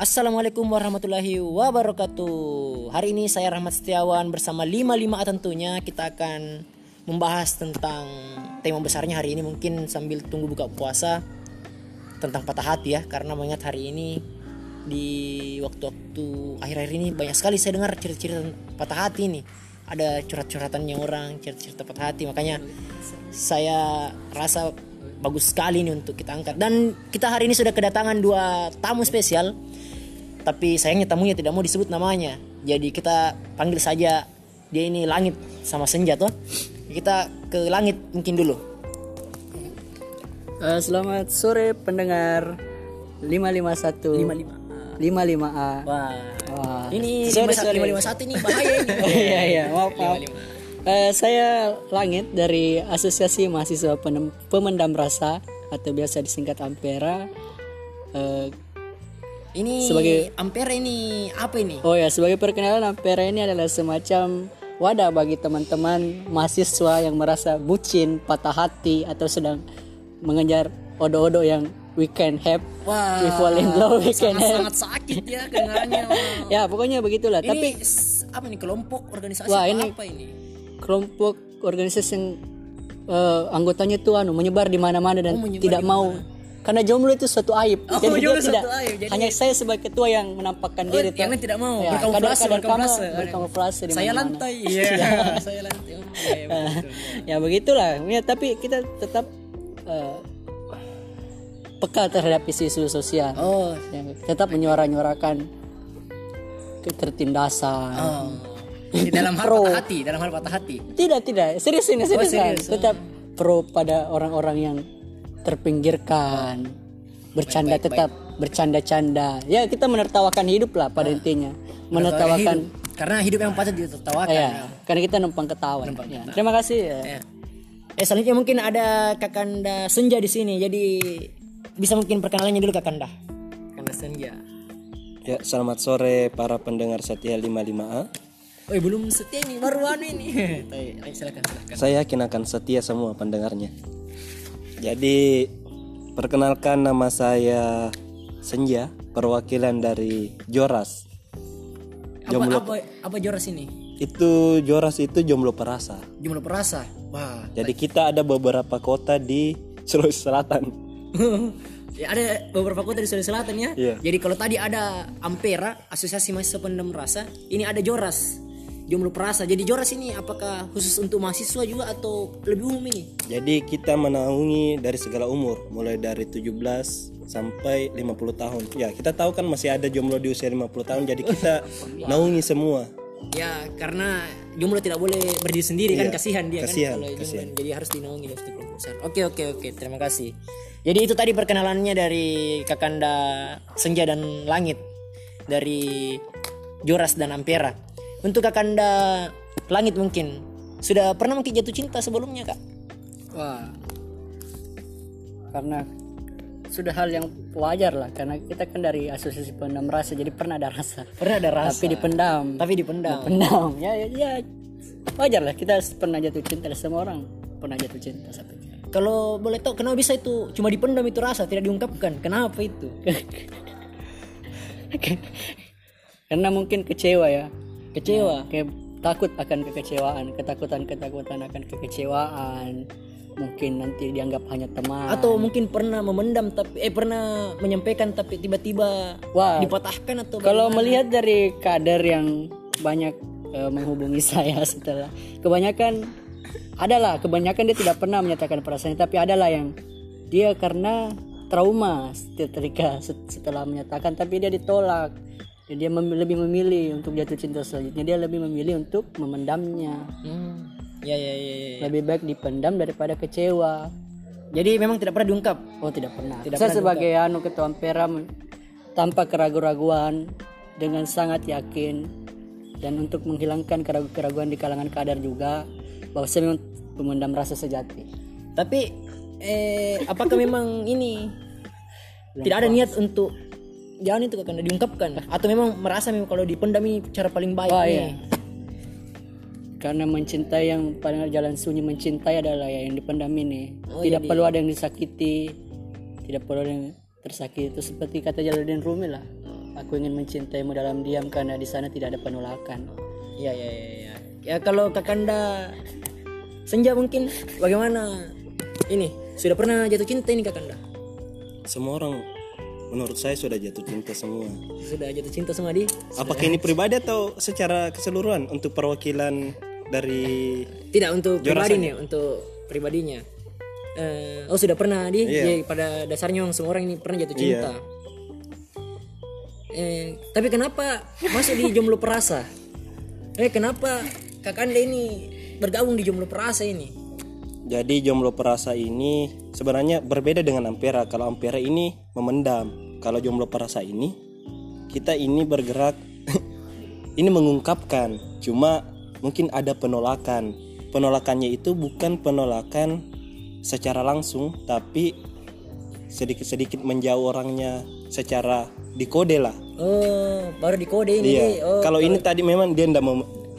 Assalamualaikum warahmatullahi wabarakatuh. Hari ini saya Rahmat Setiawan bersama 55A tentunya Kita akan membahas tentang tema besarnya hari ini. Mungkin sambil tunggu buka puasa Tentang patah hati ya. Karena mengingat hari ini di waktu-waktu akhir-akhir ini banyak sekali saya dengar cerita-cerita patah hati nih. Ada curhat-curhatannya orang cerita-cerita patah hati. Makanya saya rasa bagus sekali nih untuk kita angkat. Dan kita hari ini sudah kedatangan dua tamu spesial tapi sayangnya tamunya tidak mau disebut namanya jadi kita panggil saja dia ini langit sama senja toh kita ke langit mungkin dulu Eh, selamat sore pendengar 551 55 55A. wah Wah. ini Sorry, 51 sorry. 551 ini bahaya ini Iya iya, maaf maaf. 55. Eh, saya Langit dari Asosiasi Mahasiswa Penem- Pemendam Rasa atau biasa disingkat Ampera. Eh, ini Sebagai- ampere ini apa ini oh ya, sebagai perkenalan Ampera ini adalah semacam wadah bagi teman-teman mahasiswa yang merasa bucin, patah hati atau sedang mengejar odo-odo yang we can have, wah we fall in love, we can sangat, have. sangat sakit ya Wah. Ya, pokoknya begitulah. ini Tapi apa nih kelompok organisasi Wah, apa, ini- apa ini kelompok organisasi yang eh, anggotanya tuh anu menyebar di mana-mana dan Oh, tidak mau karena jomblo itu suatu aib. Oh, jadi jomblo tidak suatu aib, jadi- hanya saya sebagai ketua yang menampakkan Oh, diri. yang tidak mau Ya, berkamuflase, berkamuflase. kamu berkamuflase di saya lantai iya saya lantai Oh, betul. ya begitulah. Ya, tapi kita tetap eh, peka terhadap isu-isu sosial. oh Ya, tetap menyuara-nyuarakan ketertindasan. oh di dalam hal patah hati dalam hal patah hati Tidak, tidak. Serius ini, serius. kan? serius, Tetap pro pada orang-orang yang terpinggirkan. Bercanda tetap bercanda-canda. Ya, kita menertawakan hidup lah pada intinya. Menertawakan hidup. karena hidup yang patut ditertawakan ya, karena kita numpang ketawa. Ya. Terima kasih ya. Ya. Eh selanjutnya mungkin ada Kakanda Senja di sini. Jadi bisa mungkin perkenalannya dulu Kakanda. Kakanda Senja. Ya, selamat sore para pendengar setia 55A. Oh belum setia nih baru anu ini. Silakan silakan. Saya yakin akan setia semua pendengarnya. Jadi, perkenalkan nama saya Senja, perwakilan dari Joras. Apa apa apa Joras ini? Itu Joras itu jomblo perasa. Jumlah perasa. Wah. Jadi kita ada beberapa kota di Sulawesi Selatan. ya, ada beberapa kota di Sulawesi Selatan ya. Iya. Jadi kalau tadi ada Ampera, Asosiasi Mahasiswa Pendem Rasa, ini ada Joras. Jomblo Perasa. Jadi Joras ini apakah khusus untuk mahasiswa juga atau lebih umum ini? Jadi kita menaungi dari segala umur, mulai dari 17 sampai 50 tahun. Ya, kita tahu kan masih ada jomblo di usia 50 tahun, jadi kita naungi semua. Ya karena jomblo tidak boleh berdiri sendiri kan Iya, kasihan dia kasihan, kan kalau jomblo. kasihan. jadi harus dinaungi kelompok besar. Oke oke oke terima kasih. Jadi itu tadi perkenalannya dari Kakanda Senja dan Langit dari Joras dan Ampera. Untuk Kakanda Langit mungkin sudah pernah mungkin jatuh cinta sebelumnya kak? Wah. Karena sudah hal yang wajar lah karena kita kan dari asosiasi pendam rasa jadi pernah ada rasa Pernah ada rasa. tapi dipendam Tapi dipendam. pendam ya, ya ya wajar lah kita pernah jatuh cinta semua orang pernah jatuh cinta sampai Kalau boleh tahu kenapa bisa itu cuma dipendam itu rasa tidak diungkapkan? Kenapa itu? karena mungkin kecewa ya Kecewa. kayak takut akan kekecewaan ketakutan ketakutan akan kekecewaan. Mungkin nanti dianggap hanya teman. Atau mungkin pernah memendam tapi eh pernah menyampaikan tapi tiba-tiba Wah, dipatahkan atau Kalau melihat dari kader yang banyak eh, menghubungi saya setelah kebanyakan adalah kebanyakan dia tidak pernah menyatakan perasaannya tapi adalah yang dia karena trauma ketika setelah menyatakan tapi dia ditolak dia mem- lebih memilih untuk jatuh cinta selanjutnya. Dia lebih memilih untuk memendamnya. Hmm, ya, ya ya ya. Ya. lebih baik dipendam daripada kecewa. Jadi memang tidak pernah diungkap? Oh tidak pernah. Tidak Saya pernah sebagai anu ketua Ampera tanpa keraguan-raguan dengan sangat yakin dan untuk menghilangkan keraguan-keraguan di kalangan kader juga bahwa saya memang pemendam rasa sejati. tapi eh apakah memang ini tidak ada niat untuk jangan itu karena diungkapkan atau memang merasa memang kalau dipendam ini cara paling baik nih? iya. Karena mencintai yang paling jalan sunyi mencintai adalah ya yang dipendam ini. Oh, tidak perlu ada yang disakiti, tidak perlu ada yang tersakiti itu seperti kata Jalaluddin Rumi lah. aku ingin mencintaimu dalam diam karena di sana tidak ada penolakan Iya iya iya. Ya, ya kalau Kakanda Senja mungkin bagaimana? Ini sudah pernah jatuh cinta ini Kakanda? semua orang menurut saya sudah jatuh cinta semua Sudah jatuh cinta semua di? apakah ini pribadi atau secara keseluruhan untuk perwakilan dari Tidak untuk pribadi nih, untuk pribadinya. Eh, oh sudah pernah di? Iya. Jadi pada dasarnya semua orang ini pernah jatuh cinta. Eh, tapi kenapa masuk di jomblo perasa? Eh kenapa Kakanda ini bergabung di jomblo perasa ini? Jadi jomblo perasa ini sebenarnya berbeda dengan ampera. Kalau ampera ini memendam. Kalau jomblo perasa ini kita ini bergerak ini mengungkapkan. Cuma mungkin ada penolakan. Penolakannya itu bukan penolakan secara langsung tapi sedikit-sedikit menjauh orangnya secara dikode lah. Oh, baru di kode ini. Iya. Oh, kalau ini tadi memang dia ndak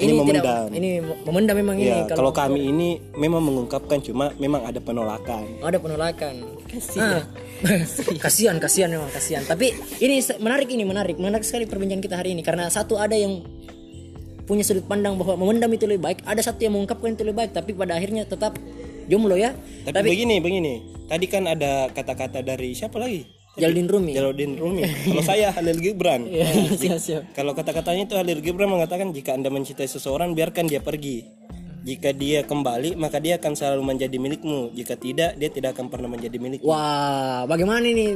ini, memendam. Tidak, ini memendam memang ini. Iya, kalau kami ini memang mengungkapkan cuma memang ada penolakan. Oh, ada penolakan. Kasihan. kasihan, kasihan memang kasihan. Tapi ini menarik ini menarik, menarik sekali perbincangan kita hari ini karena satu ada yang punya sudut pandang bahwa memendam itu lebih baik, ada satu yang mengungkapkan itu lebih baik, tapi pada akhirnya tetap jomblo ya. Tapi, begini, begini. Tadi kan ada kata-kata dari siapa lagi? Jaldin Rumi. Jaludin Rumi. Kalau saya Halil Gibran. siap, siap. Kalau kata-katanya itu Halil Gibran mengatakan jika Anda mencintai seseorang biarkan dia pergi. Jika dia kembali maka dia akan selalu menjadi milikmu. Jika tidak dia tidak akan pernah menjadi milikmu. Wah, bagaimana ini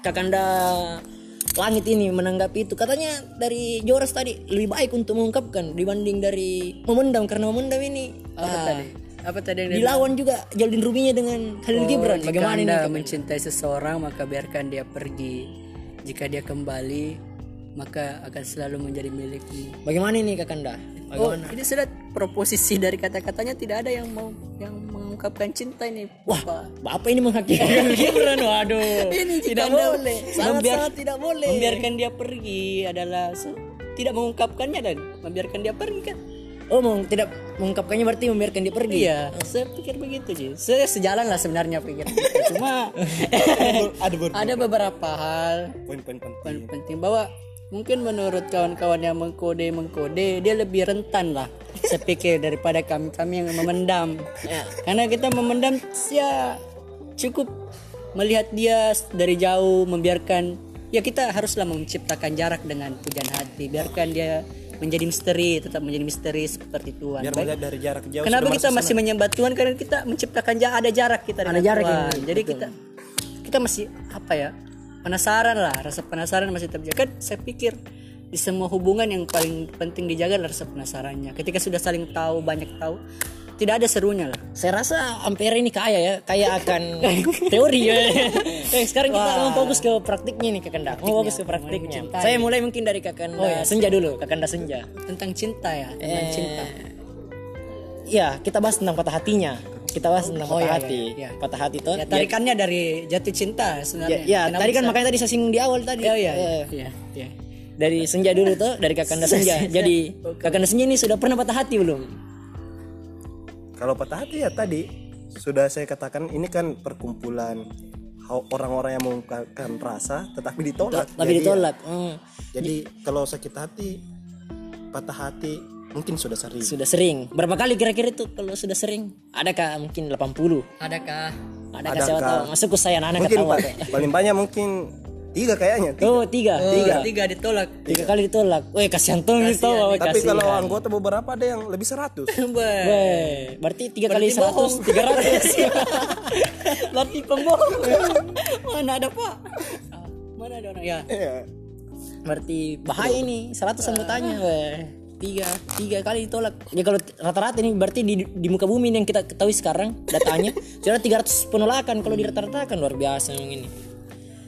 Kakanda Langit ini menanggapi itu? Katanya dari Joras tadi lebih baik untuk mengungkapkan dibanding dari memendam karena memendam ini apa ah, tadi apa tadi yang dia dilawan juga Jaldin Ruminya dengan Khalil Gibran. Jika Bagaimana ini? Anda mencintai seseorang maka biarkan dia pergi. Jika dia kembali maka akan selalu menjadi milikmu. Bagaimana ini Kakanda? Oh, ini sudah proposisi dari kata-katanya tidak ada yang mau yang mengungkapkan cinta ini. Wah, Bapak ini menghakimi Gibran. Waduh. ini tidak boleh. Sangat-sangat tidak boleh. membiarkan dia pergi adalah tidak mengungkapkannya dan membiarkan dia pergi kan. Oh, mau tidak mengungkapkannya berarti membiarkan dia pergi. Iya, saya pikir begitu sih. Saya sejalan lah sebenarnya pikir. Cuma ada ber- ada beberapa hal poin-poin penting. Poin penting bahwa mungkin menurut kawan-kawan yang mengkode mengkode dia lebih rentan lah saya pikir daripada kami kami yang memendam Ya. karena kita memendam ya cukup melihat dia dari jauh membiarkan ya kita haruslah menciptakan jarak dengan pujian hati biarkan dia menjadi misteri tetap menjadi misteri seperti Tuhan Biar Baik. melihat dari jarak jauh. Kenapa kita masih menyembah Tuhan? Karena kita menciptakan ada jarak kita dengan jarak Tuhan. yang- Jadi kita kita masih apa ya? Penasaran lah, rasa penasaran masih terjaga. Kan saya pikir di semua hubungan yang paling penting dijaga adalah rasa penasarannya. Ketika sudah saling tahu, banyak tahu, tidak ada serunya lah. Saya rasa Ampere ini kaya ya, kaya akan teori ya. Eh, sekarang kita mau fokus ke praktiknya nih Kakanda. Mau fokus ke praktiknya. mencintai. Saya mulai mungkin dari Kakanda Senja dulu, Kakanda Senja. Tentang cinta ya, tentang cinta. Iya, kita bahas tentang patah hatinya. Kita bahas tentang patah iya, hati. iya, iya. Patah hati tuh. Ya tarikannya dari jatuh cinta Ya, sebenarnya. ya, Kenapa tadi kan bisa- makanya tadi saya singgung di awal tadi. Oh iya, Eh, iya, iya, iya. Dari Senja dulu tuh, dari Kakanda Senja. Jadi Kakanda Senja ini sudah pernah patah hati belum? Kalau patah hati ya tadi sudah saya katakan ini kan perkumpulan orang-orang yang mengungkapkan rasa tetapi ditolak. Tapi Jadi ya, ditolak. Hmm. Jadi kalau sakit hati, patah hati mungkin sudah sering. Sudah sering. Berapa kali kira-kira itu kalau sudah sering? Adakah mungkin 80? Adakah Adakah siapa tahu? Masuk ke saya anak Mungkin ketawa. pa- paling banyak mungkin tiga kayaknya. tiga. Oh, tiga. tiga, Tiga. tiga ditolak? Tiga kali ditolak. Weh, kasihan tuh itu. Weh, Tapi kasihan. kalau anggota beberapa ada yang lebih seratus. Wah. Weh, berarti tiga kali seratus, tiga ratus. Berarti pembohong. Mana ada pak? Mana ada orang ya? Iya. berarti bahaya ini, seratus anggotanya. Weh, tiga, tiga kali ditolak. Ya kalau rata-rata ini berarti di, di muka bumi ini yang kita ketahui sekarang datanya sudah 300 penolakan kalau di rata-rata kan luar biasa memang ini.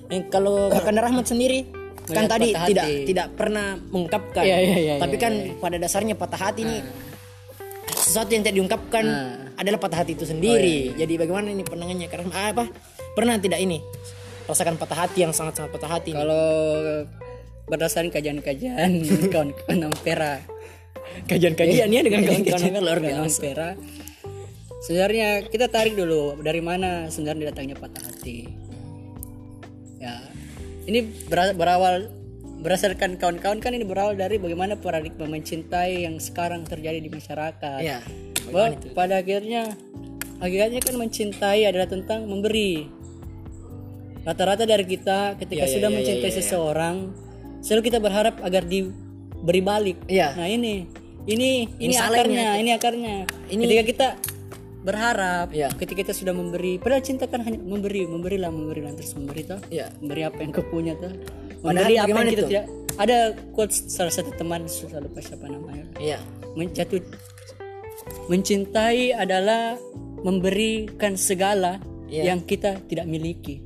Eh, kalau Kakanda Rahmat sendiri kan Melihat tadi tidak hati. tidak pernah mengungkapkan, Iya, iya, iya, tapi iya, kan pada dasarnya patah hati ini sesuatu yang tidak diungkapkan adalah patah hati itu sendiri. Jadi bagaimana ini pandangannya? Karena ah, apa? Pernah tidak ini rasakan patah hati yang sangat-sangat patah hati? Kalau berdasarkan kajian-kajian kawan-kawan Ampera Kajian-kajian ya dengan kawan-kawan yang luar kawan biasa. Ampera sebenarnya kita tarik dulu dari mana sebenarnya datangnya patah hati ya ini ber- berawal berdasarkan kawan-kawan kan ini berawal dari bagaimana paradigma mencintai yang sekarang terjadi di masyarakat. Iya. Bahwa pada akhirnya hakikatnya kan mencintai adalah tentang memberi. Rata-rata dari kita ketika iya, sudah iya, mencintai iya, seseorang, selalu kita berharap agar diberi balik. Iya. Nah ini, ini, ini, ini, akarnya, ini akarnya. Ini- Ketika kita berharap, Iya. ketika kita sudah memberi, padahal cinta kan hanya memberi, memberilah, memberilah terus memberi toh. Iya. Memberi apa yang kau punya toh. Padahal Memberi apa yang kita itu? tidak. Ada quotes salah satu teman susah lupa siapa namanya. Iya. Menjatuh mencintai adalah memberikan segala Iya. yang kita tidak miliki.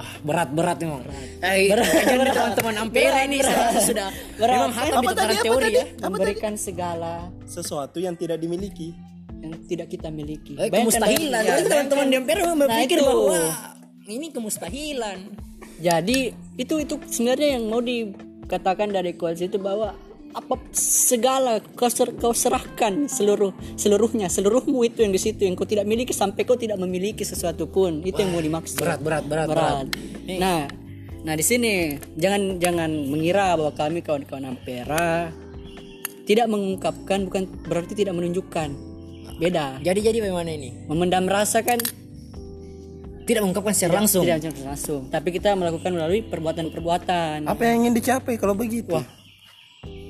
Ah, berat-berat memang. Eh, berat, teman-teman Ampera ini saya sudah memang hatam di teori ya. memberikan segala sesuatu yang tidak dimiliki yang tidak kita miliki. Eh, kemustahilan. Berarti teman-teman memang Nah, berpikir itu. bahwa ini kemustahilan. Jadi itu itu sebenarnya yang mau dikatakan dari quotes itu bahwa apa segala kau, ser- kau serahkan seluruh seluruhnya seluruhmu itu yang di situ yang kau tidak miliki sampai kau tidak memiliki sesuatu pun itu yang mau dimaksud berat, berat, berat, berat. Nah, nah di sini jangan jangan mengira bahwa kami kawan-kawan Ampera tidak mengungkapkan bukan berarti tidak menunjukkan. Beda. Jadi jadi bagaimana ini? Memendam rasa kan Tidak mengungkapkan secara langsung. tidak langsung, langsung, tapi kita melakukan melalui perbuatan-perbuatan. apa yang ingin dicapai kalau begitu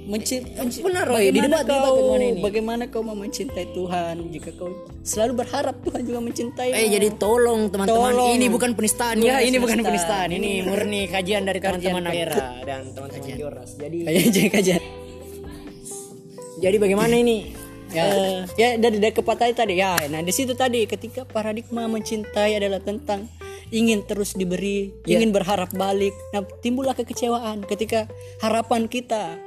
Mencintai Benar, bagaimana Roy. Di debat- di debat kau bagaimana ini? bagaimana kau mau mencintai Tuhan jika kau selalu berharap Tuhan juga mencintai Eh jadi tolong teman-teman ini bukan penistaan ya ini bukan penistaan. ini murni kajian dari teman-teman Ampera dan teman-teman Joras jadi kajian kajian jadi bagaimana ini ya. Ya dari dari kepatah tadi. Ya nah di situ tadi ketika paradigma mencintai adalah tentang ingin terus diberi Ya. ingin berharap balik. Nah timbullah kekecewaan ketika harapan kita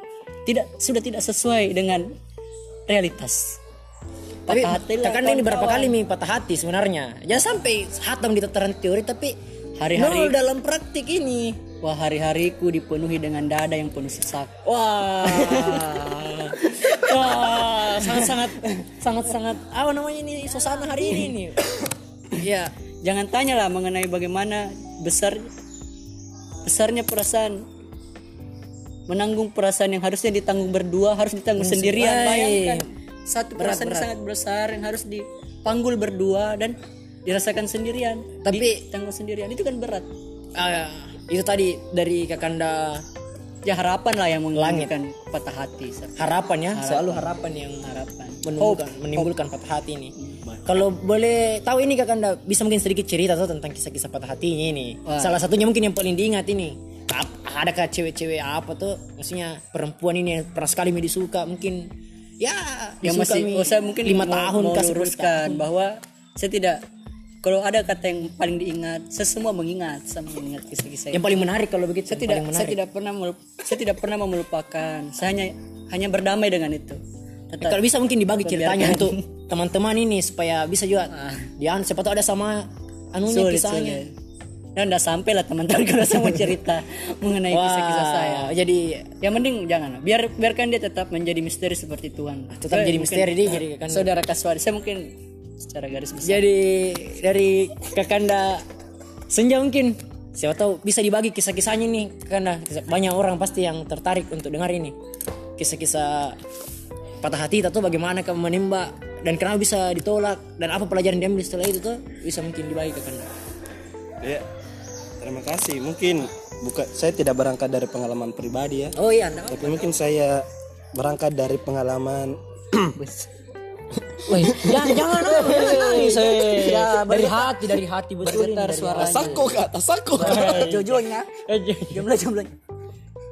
tidak sudah tidak sesuai dengan realitas. Tapi tekan ini berapa kali mi patah hati sebenarnya? Jangan sampai hatam di tataran teori tapi Hari-hari- nol dalam praktik ini wah hari-hariku dipenuhi dengan dada yang penuh sesak. Wah. Wah sangat sangat sangat sangat apa namanya ini suasana hari ini nih. Ya jangan tanya lah mengenai bagaimana besar besarnya perasaan menanggung perasaan yang harusnya ditanggung berdua harus ditanggung sendirian. Ay. bayangkan satu perasaan yang sangat besar yang harus dipanggul berdua dan dirasakan sendirian. Tapi- ditanggung sendirian. Itu kan berat. Ah, itu tadi dari kakanda ya harapan lah yang menghilangkan patah hati harapan ya selalu harapan yang harapan. menimbulkan, menimbulkan patah hati ini. Kalau boleh tahu ini kakanda bisa mungkin sedikit cerita tuh tentang kisah-kisah patah hatinya ini. Salah satunya mungkin yang paling diingat ini. Ap- Adakah cewek-cewek apa tuh? Maksudnya perempuan ini yang pernah sekali mi disuka mungkin. Ya yang masih oh, saya mungkin lima tahun mau luruskan bahwa saya tidak kalau ada kata yang paling diingat saya semua mengingat saya mengingat kisah-kisah Yang paling menarik kalau begitu. saya tidak saya tidak pernah saya tidak pernah melupakan saya hanya hanya berdamai dengan itu Eh, Tetap, kalau bisa mungkin dibagi ceritanya Biarkan. untuk teman-teman ini supaya bisa juga dia siapa tahu ada sama anunya sulit, kisahnya. sulit. dan udah sampai lah teman-teman kalau saya mau cerita mengenai kisah-kisah saya Jadi yang mending jangan biar biarkan dia tetap menjadi misteri seperti Tuhan tetap Saya jadi misteri dia jadi kan. saudara Kaswari saya mungkin secara garis besar. Jadi dari kakanda senja mungkin. Siapa tahu bisa dibagi kisah-kisahnya nih karena banyak orang pasti yang tertarik untuk dengar ini. Kisah-kisah patah hati atau bagaimana kamu menembak dan kenapa bisa ditolak dan apa pelajaran diambil setelah itu tuh bisa mungkin dibagi ke kakanda. ya terima kasih. Mungkin bukan saya tidak berangkat dari pengalaman pribadi ya. Oh iya, anda tapi mungkin saya berangkat dari pengalaman Woi, jangan jangan oh, jangan nangis. eh. dari hati dari hati betul bergetar dari suaranya Sako kak, sako jojonya jumlah jumlah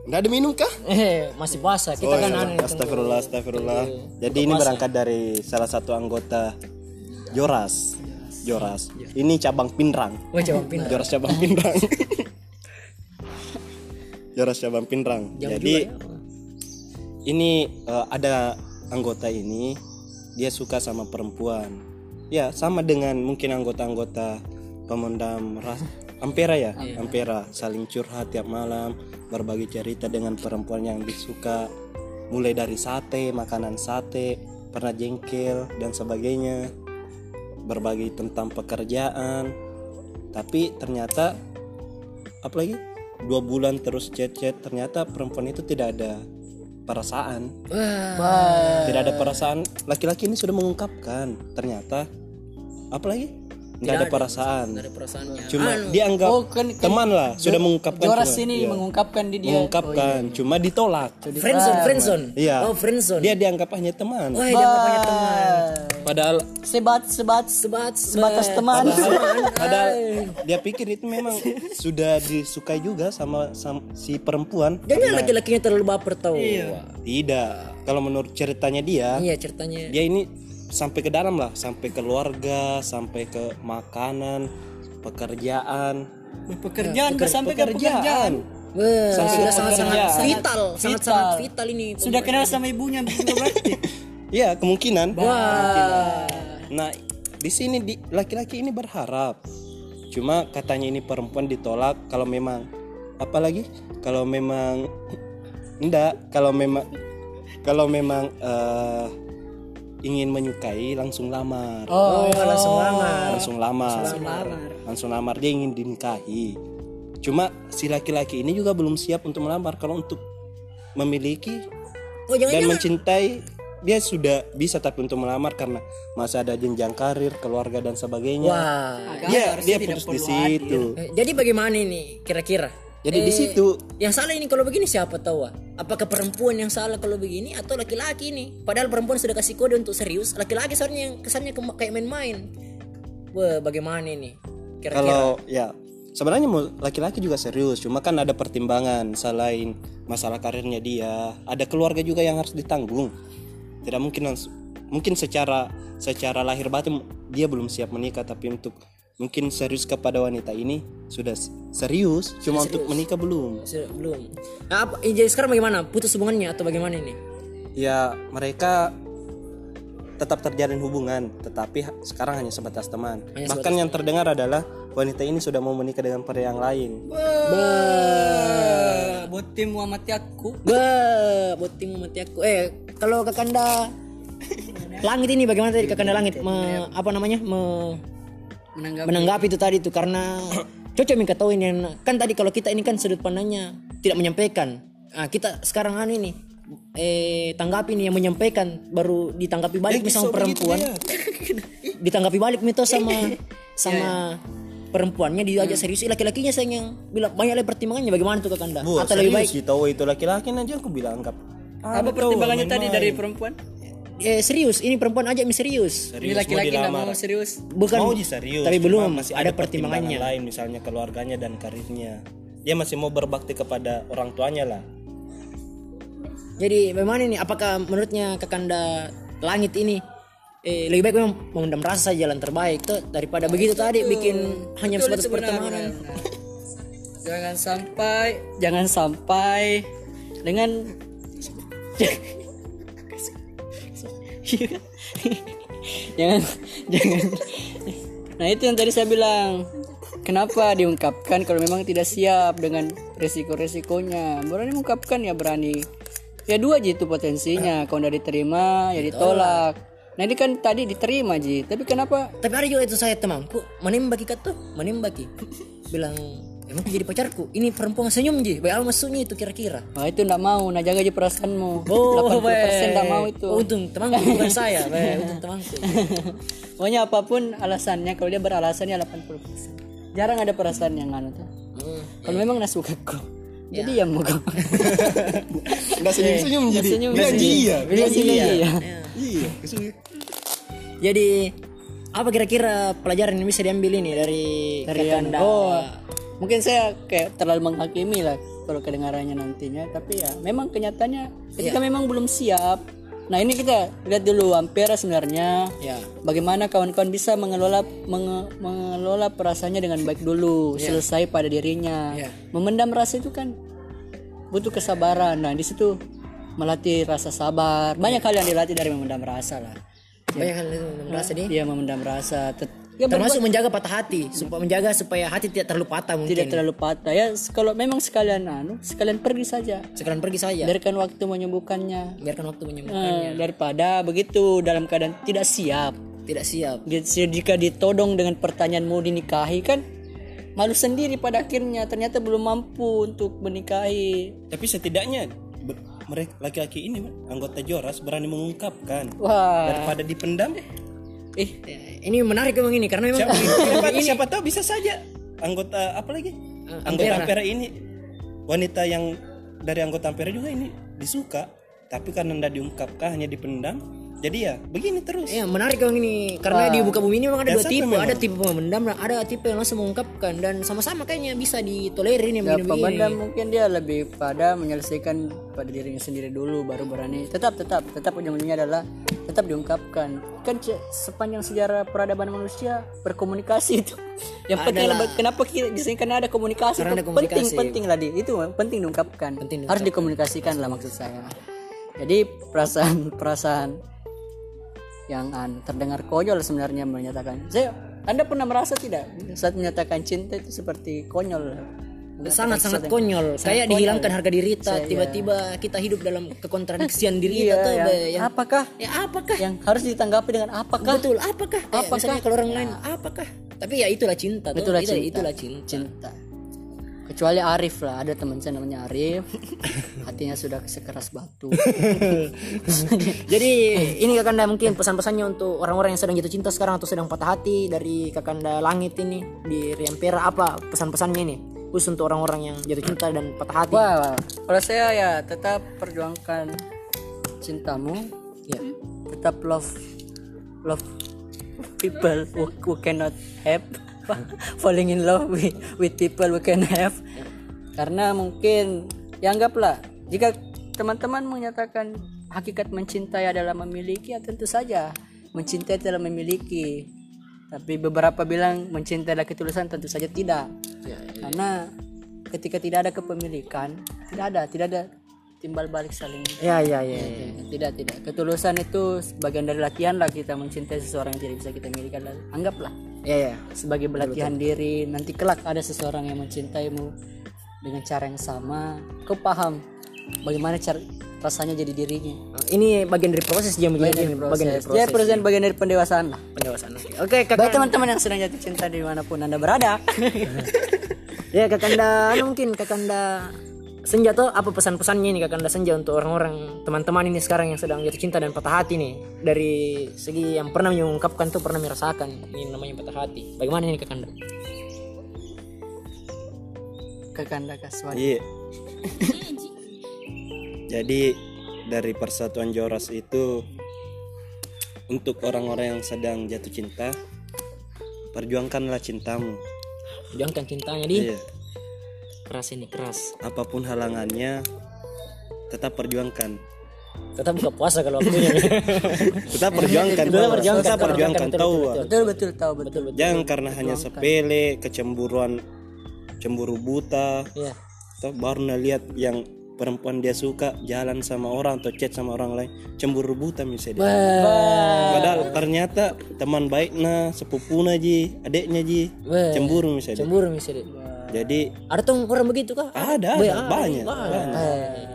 Nggak ada minum kah? Eh, masih puasa. Kita Oh, kan iya. anu astagfirullah, astagfirullah. Jadi ini berangkat dari salah satu anggota Joras. Joras. Ini cabang Pinrang. Wah, coba pindah. Joras cabang Pinrang. Joras cabang Pinrang. Jadi ini eh, ada anggota ini dia suka sama perempuan. Ya, sama dengan mungkin anggota-anggota pemendam ras Ampera ya, Ampera saling curhat tiap malam, berbagi cerita dengan perempuan yang disuka, mulai dari sate, makanan sate, pernah jengkel dan sebagainya, berbagi tentang pekerjaan. Tapi ternyata apa lagi? dua bulan terus chat-chat ternyata perempuan itu tidak ada perasaan. Wah. tidak ada perasaan. Laki-laki ini sudah mengungkapkan ternyata apa lagi nggak ada perasaan. Ada perasaannya. cuma dia anggap Oh, kan- kan teman lah sudah mengungkapkan Joras cuma- ini iya, mengungkapkan di dia. Mengungkapkan cuma ditolak. Friendzone, friendzone. iya. Oh, friendzone. dia dianggap hanya teman. Wah, dia punya teman. padahal sebat sebat Sebat, sebatas teman. Padahal dia pikir itu memang sudah disukai juga sama, sama si perempuan. Jangan laki-lakinya terlalu baper tau. Iya. tidak. Kalau menurut ceritanya dia Iya ceritanya. dia ini sampai ke dalam lah sampai keluarga sampai ke makanan pekerjaan. Pekerjaan udah sampai ke pekerjaan. Wah, sudah sangat-sangat pekerjaan. vital, sangat-sangat vital. ini. sudah kenal sama ibunya juga berarti? Iya kemungkinan. Wah. nah di sini di laki-laki ini berharap. Cuma katanya ini perempuan ditolak kalau memang apalagi kalau memang enggak kalau memang kalau memang eh, ingin menyukai langsung lamar. Oh, langsung lamar. langsung lamar. Langsung lamar. dia ingin dinikahi. Cuma si laki-laki ini juga belum siap untuk melamar. Kalau untuk memiliki Oh, jangan dan mencintai dia sudah bisa tapi untuk melamar karena masih ada jenjang karir keluarga dan sebagainya. Wah. dia dia putus di situ. Eh, Jadi bagaimana ini kira-kira? Jadi di situ Yang salah ini kalau begini siapa tahu? ah? Apakah perempuan yang salah kalau begini atau laki-laki ini? Padahal perempuan sudah kasih kode untuk serius, laki-laki seharusnya yang kesannya ke- kayak main-main. Wah, bagaimana ini? Kira-kira. kalau ya sebenarnya laki-laki juga serius cuma kan ada pertimbangan selain masalah karirnya dia ada keluarga juga yang harus ditanggung tidak mungkin langsung mungkin secara secara lahir batin dia belum siap menikah tapi untuk mungkin serius kepada wanita ini sudah serius cuma untuk menikah belum. Sudah- belum. Nah, apa, eh, jadi sekarang bagaimana? Putus hubungannya atau bagaimana ini? ya mereka tetap terjalin hubungan tetapi sekarang hanya sebatas teman. Bahkan yang terdengar adalah wanita ini sudah mau menikah dengan pria yang lain. Buat tim Muhammad aku Bah, buat tim mati aku. Eh, kalau Kakanda langit ini bagaimana tadi? Kakanda langit me- apa namanya? Me- menanggapi. Menanggapi itu tadi itu karena cocok minta tahu ini kan tadi kalau kita ini kan sudut pandangnya tidak menyampaikan. Nah, kita sekarang anu ini eh tanggapi nih yang menyampaikan baru ditanggapi balik nih sama perempuan. ditanggapi balik mito sama sama perempuannya diajak serius. Ih, laki-lakinya sayang yang bilang banyak lagi pertimbangannya bagaimana tuh kakanda Bu, atau lebih baik? serius tahu itu laki-laki nanti aku bilang anggap apa pertimbangannya tadi dari perempuan eh serius ini perempuan ajak mi serius. Ini laki-laki nggak mau serius? Bukan. Mau serius tapi belum masih ada, ada pertimbangannya. pertimbangan lain misalnya keluarganya dan karirnya. Dia masih mau berbakti kepada orang tuanya lah. Jadi bagaimana ini? Apakah menurutnya Kakanda Langit ini eh, lebih baik memang memendam rasa saja jalan terbaik. Tuh daripada begitu tadi bikin hanya sebatas pertemanan. jangan sampai. Jangan sampai. Dengan jangan jangan. Nah itu yang tadi saya bilang. Kenapa diungkapkan kalau memang tidak siap dengan resiko-resikonya? Berani mengungkapkan ya berani. Ya dua aja itu potensinya. Kalau udah diterima ya ditolak. Nah ini kan tadi diterima ji. Tapi kenapa? Tapi ada juga itu saya temanku menembaki kata tuh. Menembaki bilang emang jadi pacarku ini perempuan senyum ji baik maksudnya itu kira-kira Nah itu ndak mau, nah jaga aja perasaanmu. Oh, 80% ndak mau itu. Oh, untung temanku bukan saya Baik, untung temanku Pokoknya apa pun alasannya, kalau dia beralasannya 80%. Jarang ada perasaan yang anu tuh. Hmm. Kalau memang nak suka kok. Jadi ya mau kok. nggak senyum senyum jadi senyum, bilang senyum. iya Bilang iya. iya jadi apa kira-kira pelajaran yang bisa diambil ini dari Dari Kakanda Oh, mungkin saya kayak terlalu menghakimi lah kalau kedengarannya nantinya. Tapi ya memang kenyataannya ketika memang belum siap. Nah ini kita lihat dulu Ampera sebenarnya ya Bagaimana kawan-kawan bisa mengelola menge- mengelola perasaannya dengan baik dulu, selesai pada dirinya. Ya. Memendam rasa itu kan butuh kesabaran. Nah, di situ melatih rasa sabar. Banyak hal yang dilatih dari memendam rasa lah. banyak hal itu merasa dia Dia memendam rasa. Tet- ya, termasuk menjaga patah hati supaya menjaga supaya hati tidak terlalu patah mungkin tidak terlalu patah. Ya, kalau memang sekalian anu, sekalian pergi saja. sekalian pergi saja Biarkan waktu menyembuhkannya. biarkan waktu menyembuhkan Eh, daripada begitu dalam keadaan tidak siap. tidak siap Di- Jika ditodong dengan pertanyaan mau dinikahi kan malu sendiri pada akhirnya ternyata belum mampu untuk menikahi tapi setidaknya ber- mereka laki-laki ini anggota Joras berani mengungkapkan wah daripada dipendam eh ini menarik memang ini karena memang siapa, siapa, siapa tahu bisa saja. Anggota apa lagi? Anggota Ampera. Ini. Wanita yang dari anggota Ampera juga ini disuka. Tapi karena tidak diungkapkan hanya dipendam jadi ya begini terus. Ya menarik memang ini. Karena di buka bumi ini memang ada dua tipe, memang. ada tipe pemendam dan ada tipe yang langsung mengungkapkan. Dan sama-sama kayaknya bisa ditolerir ini ya, begini pemendam mungkin dia lebih pada menyelesaikan pada dirinya sendiri dulu baru berani. Tetap tetap tetap ujung-ujungnya adalah tetap diungkapkan. Kan sepanjang sejarah peradaban manusia berkomunikasi itu. Yang penting Adalah- kenapa kita di sini karena ada komunikasi. Karena itu ada komunikasi. penting penting lah di itu penting diungkapkan. Penting harus dikomunikasikan lah maksud saya. Jadi perasaan perasaan yang an, terdengar konyol sebenarnya menyatakan. Saya anda pernah merasa tidak saat menyatakan cinta itu seperti konyol? Sangat-sangat konyol. kayak dihilangkan harga diri kita tiba-tiba kita hidup dalam kekontradiksian diri kita Iya, tuh yang- yang apakah? Ya apakah? Yang harus ditanggapi dengan apakah? Betul apakah? Apakah? misalnya kalau orang lain apakah? Tapi ya itulah cinta tuh. Itulah Itu- cinta. itulah cinta. Cinta kecuali Arif lah ada teman saya namanya Arif. Hatinya sudah sekeras batu. Jadi ini Kakanda mungkin pesan-pesannya untuk orang-orang yang sedang jatuh cinta sekarang atau sedang patah hati dari Kakanda Langit ini di Riampera apa pesan-pesannya ini? Khusus untuk orang-orang yang jatuh cinta dan patah hati. wah kalau saya ya tetap perjuangkan cintamu. Ya. tetap love love people who, who cannot have falling in love with, with people who can have. Karena mungkin ya anggaplah jika teman-teman menyatakan hakikat mencintai adalah memiliki ya tentu saja mencintai adalah memiliki. Tapi beberapa bilang mencintai adalah ketulusan tentu saja tidak. Ya, karena ketika tidak ada kepemilikan tidak ada tidak ada timbal balik saling. Ya ya ya. ya. tidak tidak ketulusan itu bagian dari latihan lah kita mencintai seseorang yang tidak bisa kita miliki anggaplah Ya ya. sebagai pelatihan diri nanti kelak ada seseorang yang mencintaimu dengan cara yang sama. Kau paham bagaimana cara rasanya jadi dirinya? Ini bagian dari proses dia begini. Bagian dari dia proses present bagian dari pendewasaan lah. Pendewasaan. Oke, Oke, Kakak. teman-teman yang sedang jatuh cinta di mana pun anda berada. Ya Kakanda, anu mungkin Kakanda Senja tuh apa pesan-pesannya nih Kakanda Senja untuk orang-orang teman-teman ini sekarang yang sedang jatuh cinta dan patah hati nih dari segi yang pernah mengungkapkan tuh pernah merasakan ini namanya patah hati. Bagaimana nih Kakanda? kekanda kaswan Iya. Jadi dari persatuan Joras itu untuk orang-orang yang sedang jatuh cinta, perjuangkanlah cintamu. Jangan cintanya di Iya. Keras ini keras. Apa pun halangannya, tetap perjuangkan. Tetap buka puasa kalau waktunya. Tetap perjuangkan. Tetap perjuangkan, Tetap betul, perjuangkan betul, tahu. betul, betul betul tahu betul Jangan karena hanya sepele, kecemburuan, cemburu buta, Iya. Toh baru lihat yang perempuan dia suka jalan sama orang atau chat sama orang lain cemburu buta misalnya dia. padahal ternyata teman baiknya sepupuna ji adiknya ji cemburu misalnya Cemburu misalnya. Jadi Ada tuh orang begitu kah? ada, ada. banyak, banyak.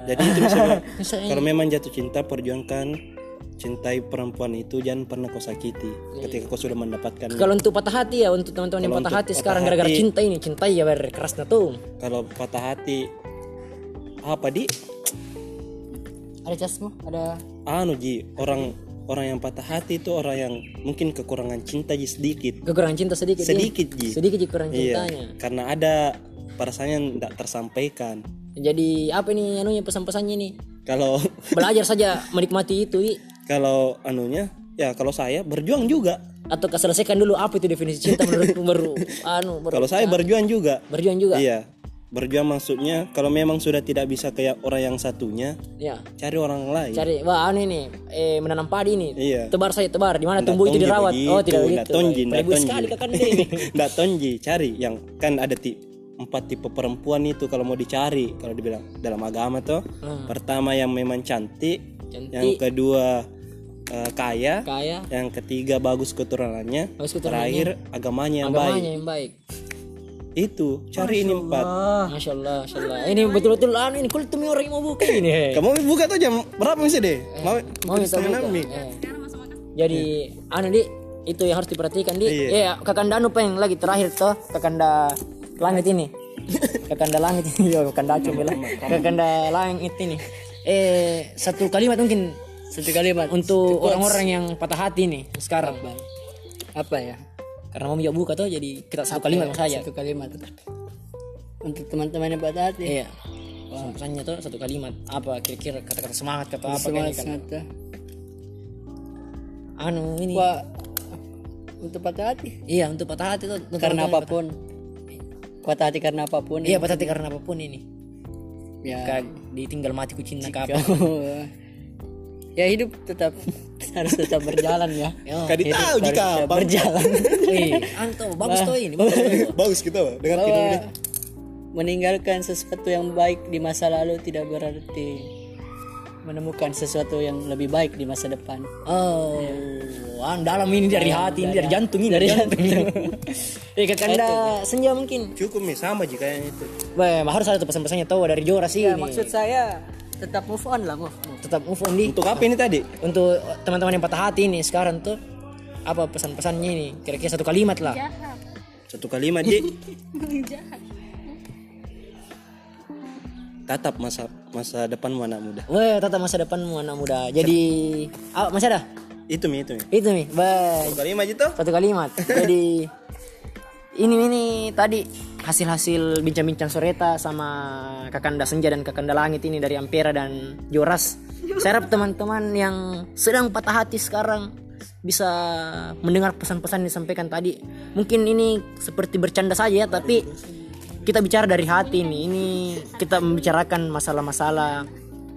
jadi itu misalnya kalau memang jatuh cinta perjuangkan. Cintai perempuan itu jangan pernah kau sakiti ketika kau sudah mendapatkan. Kalau untuk patah hati ya untuk teman-teman yang patah hati patah sekarang gara-gara cinta ini. Cintai ya ber kerasnya tuh. kalau patah hati apa di? Ada jasmu ada anu ji orang orang yang patah hati itu orang yang mungkin kekurangan cinta ji sedikit Kekurangan cinta sedikit. Iya. sedikit ji Sedikit ji kurang iya cintanya. karena ada perasaannya yang tidak tersampaikan Jadi apa nih anunya pesan-pesannya nih? kalau Belajar saja menikmati itu I. kalau anunya ya kalau saya berjuang juga atau selesaikan dulu apa itu definisi cinta menurutmu baru anu baru kalau saya berjuang juga berjuang juga. iya berjuang maksudnya kalau memang sudah tidak bisa kayak orang yang satunya Ya. cari orang lain Cari wah anu ini eh menanam padi ini. Iya. Tebar saya tebar di mana tumbuh itu dirawat. begitu, Oh tidak begitu. tonji, Playboy tonji. sekali kakak ini. nggak tonji cari yang kan ada ti empat tipe perempuan itu kalau mau dicari kalau dibilang dalam agama tuh pertama yang memang cantik, Hmm. Cantik. yang kedua eh, kaya Kaya yang ketiga bagus keturunannya Bagus terakhir agamanya yang baik agamanya yang baik. Itu cari ini empat Masya Allah, Masya Allah. Ini betul-betul anu ini kultum orang yang mau buka ini. he. kamu buka tuh jam berapa sih deh mau Mau minta setengah buka. enam Eh. Jadi anu di itu yang harus diperhatikan di. Iya. Iya, kakanda anu pengen lagi terakhir toh kakanda langit ini kakanda langit ini yo kakanda acung bilang kakanda langit ini eh satu kalimat mungkin Satu kalimat untuk orang-orang yang patah hati nih sekarang apa ya? Karena mau buka tuh jadi kita satu kalimat saja Satu kalimat. Untuk teman-teman yang patah hati. iya pesannya tuh satu kalimat apa kira-kira kata-kata semangat kata apa Semangat kayak kan semangat. anu ini Wah, untuk patah hati. iya untuk patah hati tuh Karena apa pun. Patah hati karena apa pun. patah- iya patah hati karena apa pun ini Ya. kayak ditinggal mati kucing apa ya hidup tetap harus tetap berjalan ya. Kadi tahu jika. Berjalan. Wih, anto bagus tuh ini bagus kita dengar kita meninggalkan sesuatu yang baik di masa lalu tidak berarti menemukan sesuatu yang lebih baik di masa depan. Oh, an dalam ini dari hati ini dari jantung ini dari jantung ini. Eh kakanda senja mungkin. Cukup nih sama jika yang itu. Wah, harus ada tuh pesan-pesannya tahu dari Jora sih Ya, ini. maksud saya tetap move on lah, move. move. Tetap move on di Untuk apa ini tadi? untuk teman-teman yang patah hati ini sekarang tuh apa pesan-pesannya ini? Kira-kira satu kalimat lah. Satu kalimat Ji. Tatap masa masa depanmu anak muda. Wah, tata masa depanmu anak muda. Jadi, ah, masih ada? Itu mi itu mi. Itu nih, baik. Satu kalimat itu. satu kalimat jadi ini ini tadi hasil-hasil bincang-bincang soreta sama kakanda senja dan kakanda langit ini dari ampera dan joras. Saya harap teman-teman yang sedang patah hati sekarang bisa mendengar pesan-pesan yang disampaikan tadi. Mungkin ini seperti bercanda saja ya tapi kita bicara dari hati ini ini kita membicarakan masalah-masalah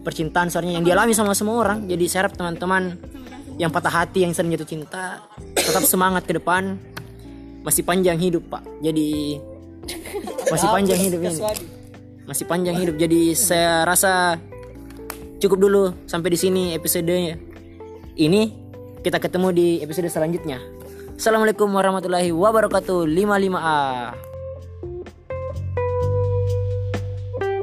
percintaan soalnya yang dialami sama semua orang. Jadi saya harap teman-teman yang patah hati yang sering jatuh cinta tetap semangat ke depan. Masih panjang hidup pak. Jadi masih panjang hidup ini. Masih panjang hidup jadi saya rasa cukup dulu sampai di sini episodenya. Ini kita ketemu di episode selanjutnya. Assalamualaikum warahmatullahi wabarakatuh. 55A